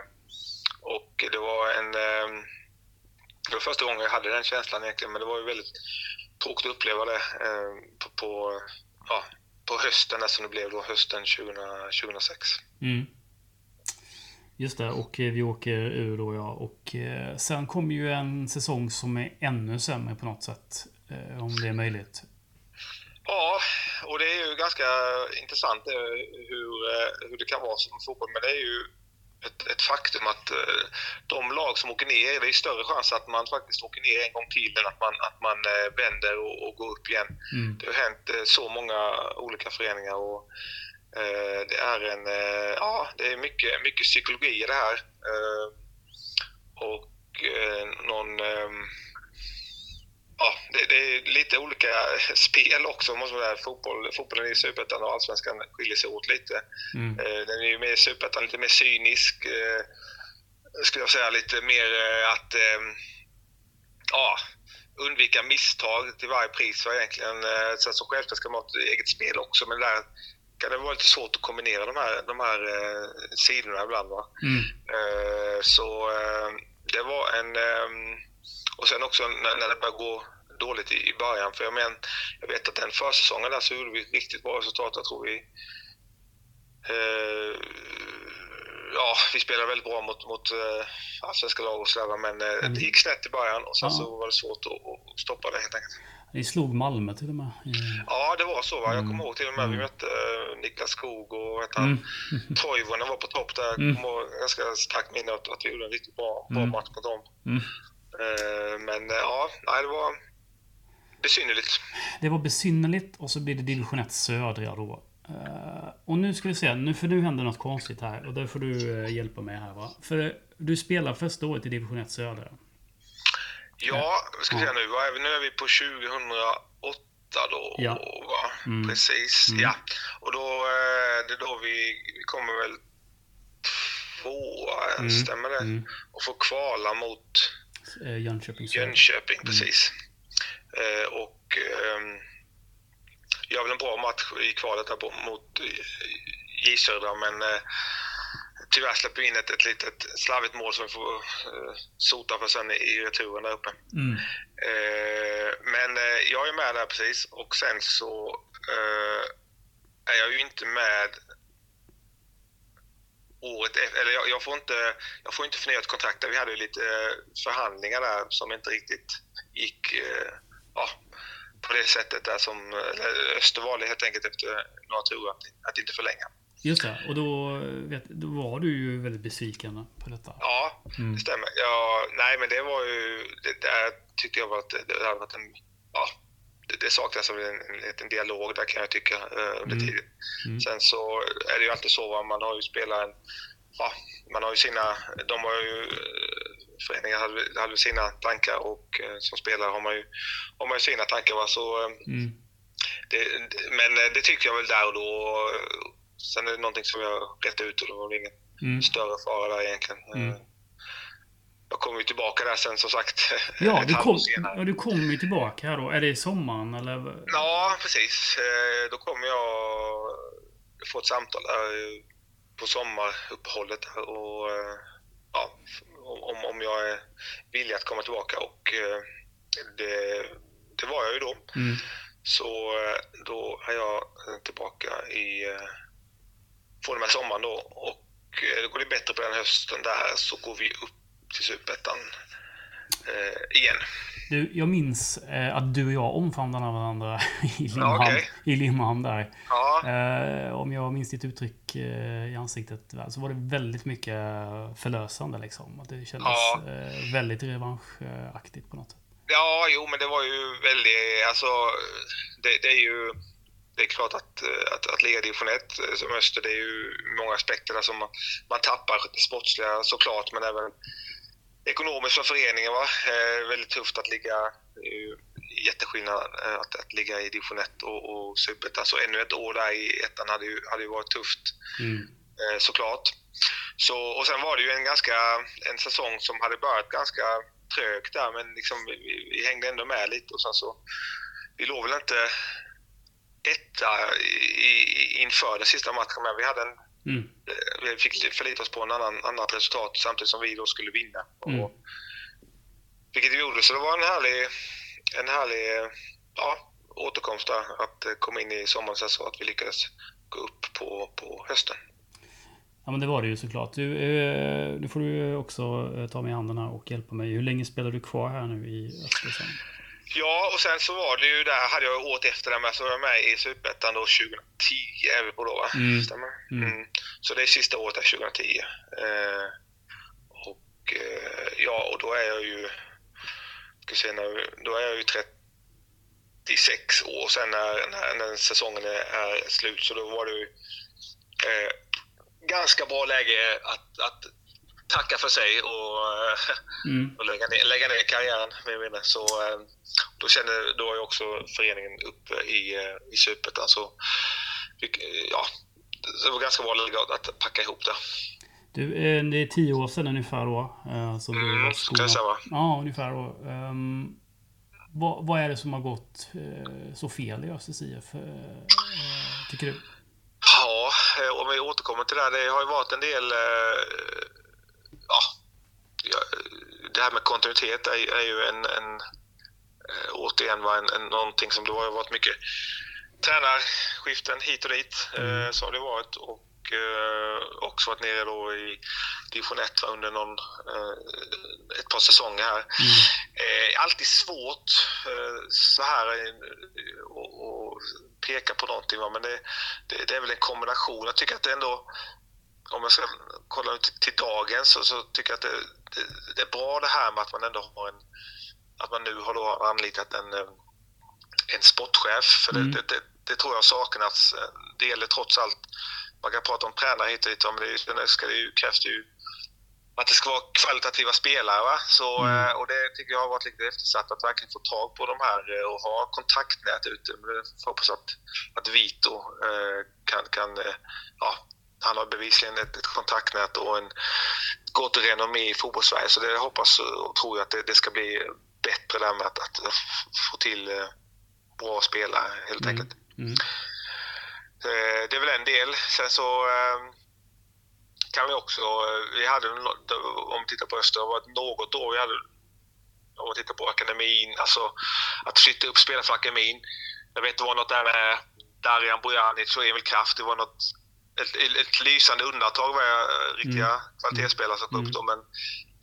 och det var en... Eh, det var första gången jag hade den känslan egentligen, men det var ju väldigt tråkigt att uppleva det eh, på, på, ja, på hösten, som det blev då, hösten 2000, 2006. Mm. Just det, och eh, vi åker ur då ja. Och eh, sen kommer ju en säsong som är ännu sämre på något sätt. Eh, om det är möjligt. Ja, och det är ju ganska intressant hur, hur det kan vara som fotboll. Men det är ju ett, ett faktum att eh, de lag som åker ner, det är större chans att man faktiskt åker ner en gång till än att man, att man eh, vänder och, och går upp igen. Mm. Det har hänt eh, så många olika föreningar och eh, det är en, eh, ja, det är mycket, mycket psykologi i det här. Eh, och någon, ehm, ja, det, det är lite olika spel också. Måste man säga. Fotboll, fotbollen i Superettan och Allsvenskan skiljer sig åt lite. Mm. Eh, Den är ju mer Superettan, lite mer cynisk. eh, Skulle jag säga lite mer eh, att eh, ja, undvika misstag till varje pris. Var egentligen, sen så självklart ska man ha ett eget spel också, men där kan det vara lite svårt att kombinera de här, de här sidorna ibland. Va? Mm. Så det var en... ehm, Och sen också när när det började gå dåligt i i början. För jag, men, jag vet att den försäsongen där så gjorde vi riktigt bra resultat. Jag tror vi... eh, Ja, vi spelade väldigt bra mot, mot eh, allsvenska lag och sådär. Men eh, Mm. det gick snett i början och sen Ja. så var det svårt att, att stoppa det helt enkelt. Ni slog Malmö till och med. Ja, det var så. Va? Jag Mm. kommer ihåg till och med vi Mm. mötte eh, Niklas Skog och heter han? Mm. Toivonen var på topp där. Mm. Jag kommer ihåg ganska starkt minne att, att vi gjorde en riktigt bra, bra Mm. match mot dem. Mm. Eh, Men eh, ja, nej, det var besynnerligt. Det var besynnerligt och så blir det division 1 södra då. Eh, och nu ska vi se, nu, för nu händer något konstigt här och där får du eh, hjälpa mig här va. För du spelar första året i division 1 södra. Ja, ska vi säga nu? Nu är vi på 2008 då. Ja. Va? Mm. Precis, Mm. ja. Och då, eh, det är då vi, vi kommer väl tvåa, Mm. stämmer det? Mm. Och får kvala mot Eh, Jönköping. Jönköping, Mm. precis. Eh, och ehm, gör väl en bra match i kvalet där mot eh, J Södra, men eh, tyvärr släpper vi in ett, ett litet slarvigt mål som vi får eh, sota för sen i, returen där uppe. Mm. Eh, men eh, jag är med där precis och sen så är jag ju inte med året efter, eller jag, jag, får inte, jag får inte förnyat kontrakt. Vi hade ju lite förhandlingar där som inte riktigt gick ja, på det sättet där som eller Öster valde helt enkelt efter några turer att, att inte förlänga. Just det, och då, vet, då var du ju väldigt besviken på detta. Ja, Mm. det stämmer. Ja, nej, men det var ju... Det där tyckte jag var att det hade varit en... Ja, det, det saknas en, en liten dialog där kan jag tycka eh, under Mm. tiden. Mm. Sen så är det ju alltid så, man har ju spelat en... Ja, man har ju sina... De har ju... Föreningar hade, hade sina tankar och eh, som spelare har man ju, har man ju sina tankar. Va, så, eh, Mm. det, men eh, det tycker jag väl där och då. Sen är det någonting som jag rätt ut och det var ingen Mm. större fara där egentligen. Mm. Jag kommer kom ju tillbaka där sen som sagt. Ja, du kom, ja, du kom ju tillbaka här då. Är det i sommaren eller? Ja, precis. Då kommer jag få ett samtal där på sommaruppehållet och ja, om, om jag är villig att komma tillbaka och eh, det, det var jag ju då. Mm. Så eh, då är jag tillbaka i, eh, från och med sommaren då och eh, går det bättre på den hösten där så går vi upp till Superettan eh, igen. Du, jag minns eh, att du och jag omfamnade varandra i Limhamn, okej. i Limhamn där. Ja, Eh, om jag minns ditt uttryck eh, i ansiktet väl, så var det väldigt mycket förlösande liksom. Att det kändes Ja. eh, väldigt revanschaktigt på något sätt. Ja, jo, men det var ju väldigt... Alltså, det, det är ju... Det är klart att, eh, att, att ligga i division 1 eh, som Öster, det är ju många aspekter som man, man tappar. Det sportsliga såklart, men även ekonomiskt för föreningen. Va? Eh, väldigt tufft att ligga... Ju jätteskillnad eh, att, att ligga i division 1 och, och superettan. Så ännu ett år där i ettan hade ju, hade ju varit tufft Mm. eh, såklart. Så, och sen var det ju en ganska en säsong som hade börjat ganska trögt där men liksom, vi, vi- vi hängde ändå med lite och sen så vi låg väl inte etta i, i, inför den sista matchen men vi hade en Mm. eh, vi fick förlita oss på en annan, annat resultat samtidigt som vi då skulle vinna. Mm. Och, vilket vi gjorde, så det var en härlig, en härlig ja, återkomst där, att eh, komma in i sommaren så att vi lyckades gå upp på, på hösten. Ja men det var det ju såklart. Du, eh, nu får du också ta mig i handen här och hjälpa mig. Hur länge spelar du kvar här nu i Östersund? Ja, och sen så var det ju där, hade jag året efter det med, så var jag med i Superettan då 2010 är vi på då va? Mm. Stämmer? Mm. Mm. Så det är sista året där 2010. Eh, och eh, ja, och då är jag ju, ska se nu, då är jag ju 36 år sen när, när, när säsongen är, är slut, så då var det ju eh, ganska bra läge att, att tacka för sig och eh, Mm. och lägga ner, lägga ner karriären. Med minne. Så, eh, då, kände, då var ju också föreningen uppe i, eh, i Superettan. Så eh, ja, det var ganska bra att- packa ihop det. Du, det är tio år sedan ungefär då. Som var Mm, i ska skolan. det stämma? Ja, ungefär då. Ehm, vad, vad är det som har gått så fel i Östers IF? tycker du? Ja, om vi återkommer till det här. Det har ju varit en del... eh, Ja, ja, det här med kontinuitet är, är ju en, en eh, återigen var en, en, någonting som det har varit mycket tränarskiften hit och dit. Eh, så har det varit. Och eh, också varit nere då i division 1 va, under någon, eh, ett par säsonger här. Mm. Eh, alltid svårt eh, så här eh, och, och peka på någonting. Va? Men det, det, det är väl en kombination. Jag tycker att det ändå, om jag ska kolla ut till dagen så, så tycker jag att det, det, det är bra det här med att man ändå har en, att man nu har då anlitat en, eh, en sportchef. För Mm. det, det, tror jag har saknats. Det gäller trots allt, man kan prata om tränare hit och dit, men det, ska det ju, krävs det ju att det ska vara kvalitativa spelare. Va? Så, Mm. eh, och det tycker jag har varit lite eftersatt, att verkligen få tag på de här eh, och ha kontaktnät ute. Jag hoppas att, att Vito eh, kan, kan ja, han har bevisligen ett, ett kontaktnät och en gott renommé i fotbollssverige. Så det hoppas och tror jag att det, det ska bli bättre där med att, att få till eh, bra spelare helt Mm. enkelt. Mm. Eh, Det är väl en del. Sen så eh, kan vi också, eh, vi hade, om vi tittar på Öster, det har varit något år vi hade, om vi tittar på akademin, alltså att flytta upp spelare från akademin. Jag vet det var något där med Darijan Bojanic och Emil Kraft, det var något ett, ett, lysande undantag var jag riktiga Mm. kvalitetsspelare som kom Mm. upp då, men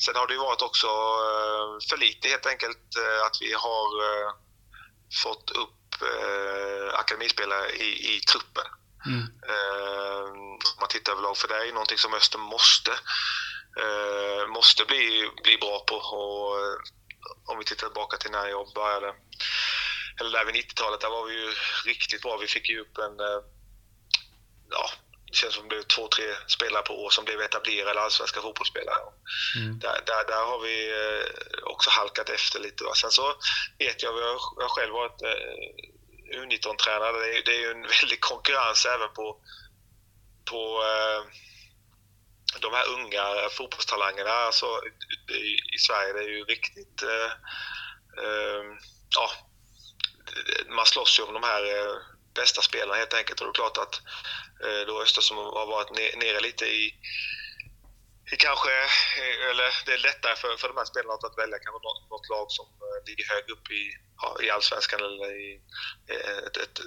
sen har det ju varit också eh, för lite helt enkelt eh, att vi har eh, fått upp eh, akademispelare i, i truppen. Mm. Eh, om man tittar överlag, för det är ju någonting som Öster måste, eh, måste bli, bli bra på. Och, eh, om vi tittar tillbaka till när jag började, eller där vid 90-talet, där var vi ju riktigt bra. Vi fick ju upp en, eh, ja, det känns som det blev två, tre spelare på år som blev etablerade allsvenska fotbollsspelare. Mm. Där, där, där har vi eh, också halkat efter lite. Va? Sen så vet jag, jag har- själv varit eh, U19-tränare. Det är, det är ju en väldig konkurrens även på, på, eh, de här unga fotbollstalangerna alltså, i, i Sverige, det är ju riktigt... Eh, eh, ja, man slåss ju om de här bästa spelarna helt enkelt. Och det är klart att eh, då Östersson har varit ne- nere lite i, i kanske, eh, eller det är lättare för, för de här spelarna att välja kanske något, något lag som eh, ligger högt upp i, ja, i allsvenskan eller i ett, ett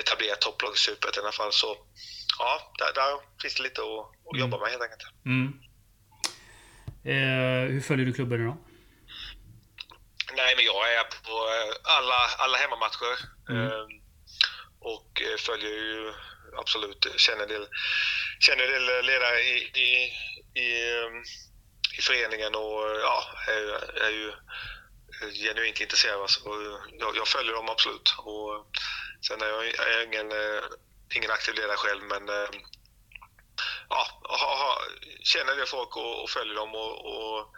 etablerat topplag i Superettan i alla fall. Så ja, där, där finns det lite att, att Mm. jobba med helt enkelt. Mm. Eh, hur följer du klubben idag? Nej, men jag är på alla, alla hemmamatcher. Mm. Och eh, följer ju absolut, känner en del, känner en del ledare i, i, i, ehm, i föreningen och ja, är, är ju genuint intresserad. Alltså. Så jag, jag följer dem absolut. Och sen är jag, är jag ingen, eh, ingen aktiv ledare själv, men ehm, ja, ha, ha, känner det folk och, och följer dem och, och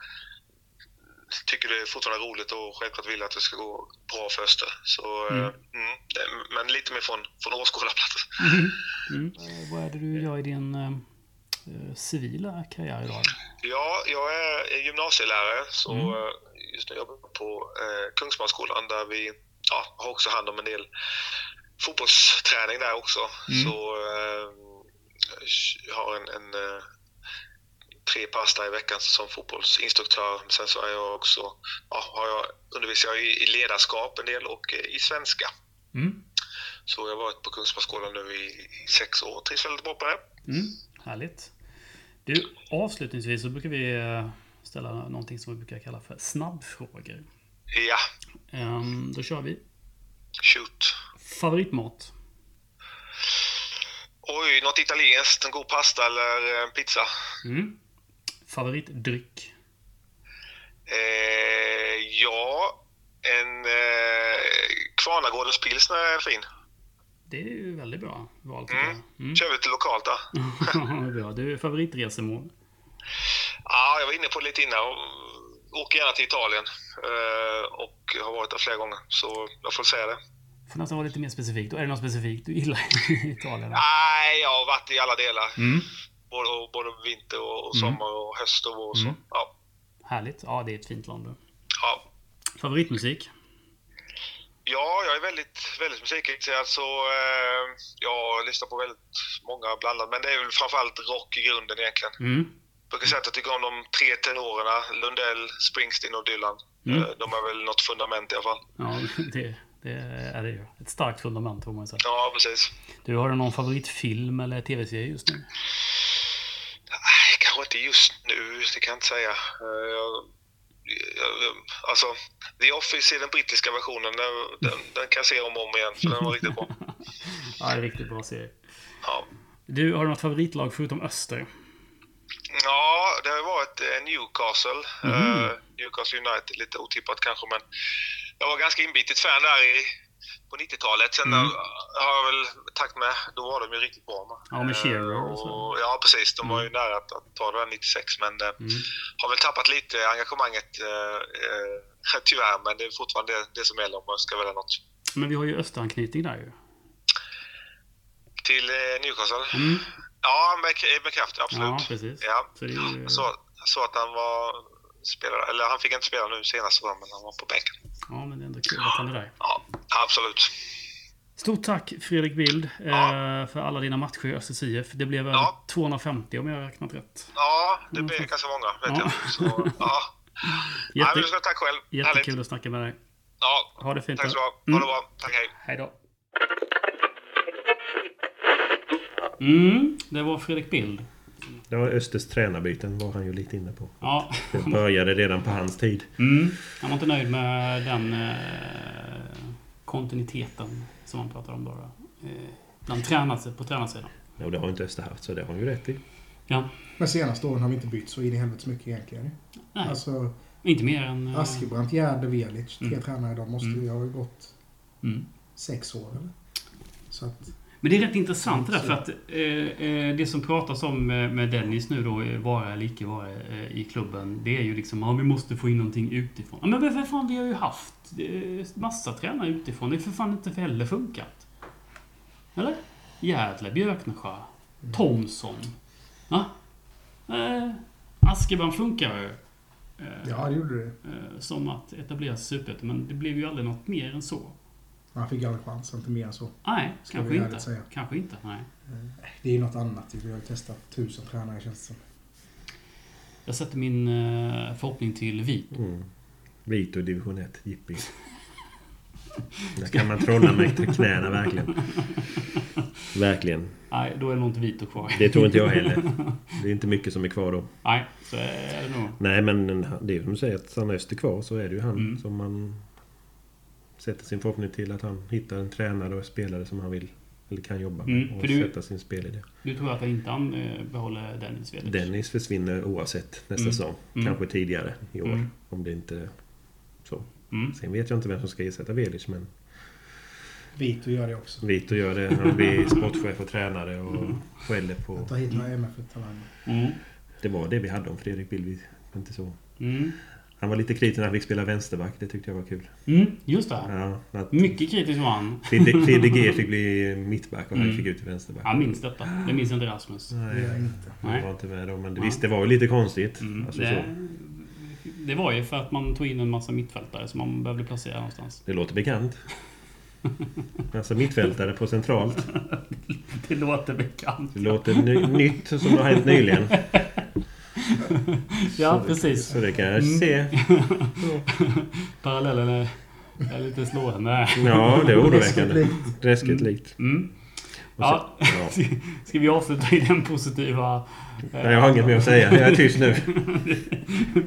tycker det är fortfarande roligt och självklart vill att det ska gå bra för Öster. Så, Mm. mm. Mm, det- men lite mer från, från åskådarplats. Mm. Eh, vad är det du gör i din eh, eh, civila karriär idag? Ja, jag är gymnasielärare så Mm. eh, just nu jobbar jag på eh, Kungsmansskolan där vi ja, har också hand om en del fotbollsträning där också. Mm. Så eh, jag har en, en eh, tre pass i veckan som fotbollsinstruktör. Sen så är jag också, ja, har jag, undervisar jag i, ledarskap en del och eh, i svenska. Mm. Så jag har varit på Kungsmansskolan nu i, i sex år och trivs väldigt bra på det. Mm. Härligt. Du, avslutningsvis så brukar vi eh, ställa någonting som vi brukar kalla för snabbfrågor. Ja, Ehm, då kör vi. shoot. Favoritmat? Oj, något italienskt, en god pasta eller en pizza. Mm. Favoritdryck? Eh, ja, en eh, Kvarnagårdens pilsner är fin. Det är ju väldigt bra val Mm. Mm. Kör vi lite lokalt där. bra. Du, favoritresemål? Ja, jag var inne på det lite innan. Åker gärna till Italien eh, och har varit där flera gånger. Så jag får säga det. Får nästan vara lite mer specifikt. Och är det något specifikt du gillar i Italien? Nej, jag har varit i alla delar. Mm. Både, både vinter och, och Mm. sommar och höst och vår. och Så. Mm. Ja, Härligt. Ja, det är ett fint land. ja. Favoritmusik? ja, jag är väldigt, väldigt musikintresserad så eh, jag lyssnar på väldigt många blandat. Men det är väl framförallt rock i grunden egentligen. Mm. Jag brukar säga att jag tycker om de tre tenorerna. Lundell, Springsteen och Dylan. Mm. Eh, De är väl något fundament i alla fall. Ja, det, det är det ju. Ett starkt fundament får man säga. Ja, precis. Du, har du någon favoritfilm eller tv-serie just nu? Nej, kanske inte just nu, det kan jag inte säga. Eh, Jag, jag, alltså, The Office i den brittiska versionen, den, den, den kan jag se om och om igen, för den var riktigt bra. Ja, det är en riktigt bra serie. Ja, Du, har du något favoritlag förutom Öster? ja det har ju varit eh, Newcastle. Eh, Newcastle United, lite otippat kanske, men jag var ganska inbitet fan där i, på 90-talet. Sen Mm. eh, har jag väl takt med, då var de ju riktigt bra. Man. Ja, med Shearer och så. Ja, precis. De var ju nära att, att ta det där 96, men eh, Mm. har väl tappat lite engagemanget eh, eh, tyvärr, men det är fortfarande det, det som gäller om man ska välja något. Men vi har ju Österanknytning där ju. Till eh, Newcastle? Mm. Ja, med, med kraft, absolut. Ja, precis. Ja. Så ju... Så, så att han var spelare, eller han fick inte spela nu senast, men han var på bänken. Ja, men det är ändå kul att han är där. Ja, absolut. Stort tack Fredrik Bild eh, Ja. för alla dina matcher i Östers IF. Det blev väl Ja. 250 om jag har räknat rätt. Ja, det blir tack. ganska många, vet Ja. jag. Så, ja. Jätte, Nej, tack själv. jättekul Härligt. att snacka med dig. Ja, Ha det fint. tack så ha. Mm. Ha det bra. Tack, hej. Hej då. Mm, det var Fredrik Bild. Det var Östers tränarbyten var han ju lite inne på. Ja, Det började redan på hans tid. mm, han var inte nöjd med den eh, kontinuiteten som han pratade om då. då. Eh, bland tränare på tränarsidan. Och det har inte Öster haft, så det har han ju rätt i. Ja, Men senaste åren har vi inte bytt så in i helvete mycket egentligen. nej, Alltså inte mer än... eh, Askebrandt, Gärde, Velic. Tre Mm. tränare idag måste Mm. ju ha gått Mm. sex år eller? Så att, Men det är rätt intressant det där för att eh, eh, det som pratas om med, med Dennis nu då, eh, vara eller icke vara eh, i klubben. Det är ju liksom, ja vi måste få in någonting utifrån. Ja, men för fan, vi har ju haft eh, massa tränare utifrån. Det är för fan inte heller funkat. Eller? Jädle, Björknesjö, Thomsson. Va? Eh, Askeban funkar ju. Eh, Ja, det gjorde det. eh, som att etablera sig i men det blev ju aldrig något mer än så. Han fick aldrig chans, inte mer än så. Nej, Ska kanske inte. säga. Kanske inte, nej. Det är ju något annat. Vi har ju testat tusen tränare känns det som. Jag sätter min eh, förhoppning till Vit. Mm. Vito i division 1, jippi. Där kan man trolla med knäna verkligen. Verkligen. Nej, då är det nog inte Vito kvar. Det tror inte jag heller. Det är inte mycket som är kvar då. Nej, så är det nog. Nej men det är som du säger att stannar Öster kvar så är det ju han Mm. som man sätter sin förhoppning till att han hittar en tränare och spelare som han vill eller kan jobba med Mm, och du- sätta sin spelidé. Du tror att inte han eh, behåller Dennis Vedic? Dennis försvinner oavsett nästa Mm. säsong. Mm. Kanske tidigare i år. Mm. Om det inte så. Mm. Sen vet jag inte vem som ska ersätta Velic men Vito gör det också. Vito gör det. Han blir sportchef och tränare och skäller på... Att ta hit några MFF-talanger. Mm. Det var det vi hade om Fredrik Bilby. Inte så. Mm. Han var lite kritisk när han fick spela vänsterback. Det tyckte jag var kul. Mm. Just det. Ja, att Mycket kritisk var han. Fidde G fick bli mittback och han Mm. fick ut till vänsterback. Jag minns detta. Det minns inte Rasmus. Nej, jag inte. jag Nej. var inte med då. Men det, visst, det var ju lite konstigt. Mm. Alltså, Det, så. det var ju för att man tog in en massa mittfältare som man behövde placera någonstans. det låter bekant. Alltså mittfältare på centralt. Det låter bekant. Det låter ny, nytt som har hänt nyligen. Ja, så, precis. Så det kan jag Mm. se. Parallellen är, är lite slående. Ja, det är oroväckande. Läskigt likt. Mm. Ja. ja. Ska vi avsluta i den positiva... eh, Nej, Jag har inget mer att säga. Jag är tyst nu.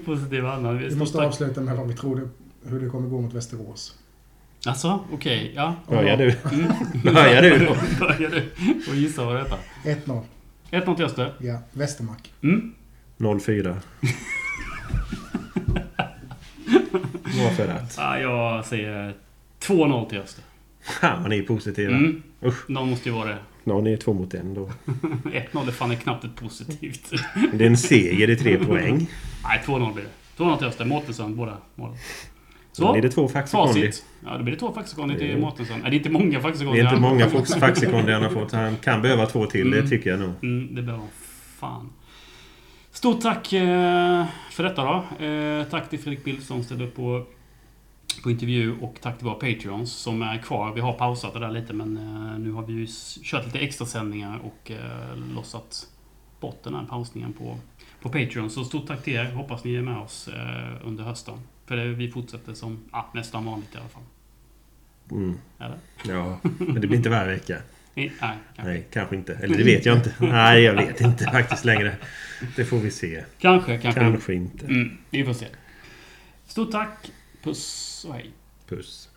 positiva andan. Vi måste avsluta med vad vi tror det, hur det kommer gå mot Västerås. Alltså, okej. ja. Börjar du? Mm. Börjar du då? Börjar du? Och gissa vad detta 1-0. 1-0 till Öster. Ja, Västermark. Mm. 04. Varför att? Ja, jag säger 2-0 till Öster. Fan vad ni är positiva. Mm. Usch. Någon måste ju vara det. Ni är två mot en då. 1-0 är fan är knappt ett positivt. Det är en seger i tre poäng. Nej, 2-0 blir det. 2-0 till Öster. Mårtensson, båda målen. Så blir det två faxikondi. Ja, då blir det två faxikondi till Det är- Mårtensson. Nej, det är inte många Det faxikondi. är inte många fax- faxikondi han har fått. Han kan behöva två till, det Mm. tycker jag nog. Mm, det behöver han fan. Stort tack eh, för detta då. Eh, tack till Fredrik Bild som ställde upp på, på intervju och tack till våra Patreons som är kvar. Vi har pausat det där lite men eh, nu har vi ju kört lite extra sändningar och lossat bort den här pausningen på, på Patreon. Så stort tack till er. Hoppas ni är med oss under hösten. För det, vi fortsätter som ah, nästan vanligt i alla fall. Mm. Eller? Ja, men det blir inte varje vecka. Nej, kanske. Nej, kanske inte. Eller det vet jag inte. Nej, jag vet inte faktiskt längre. Det får vi se. Kanske, kanske. Kanske inte. Mm, vi får se. Stort tack. Puss och hej. Puss.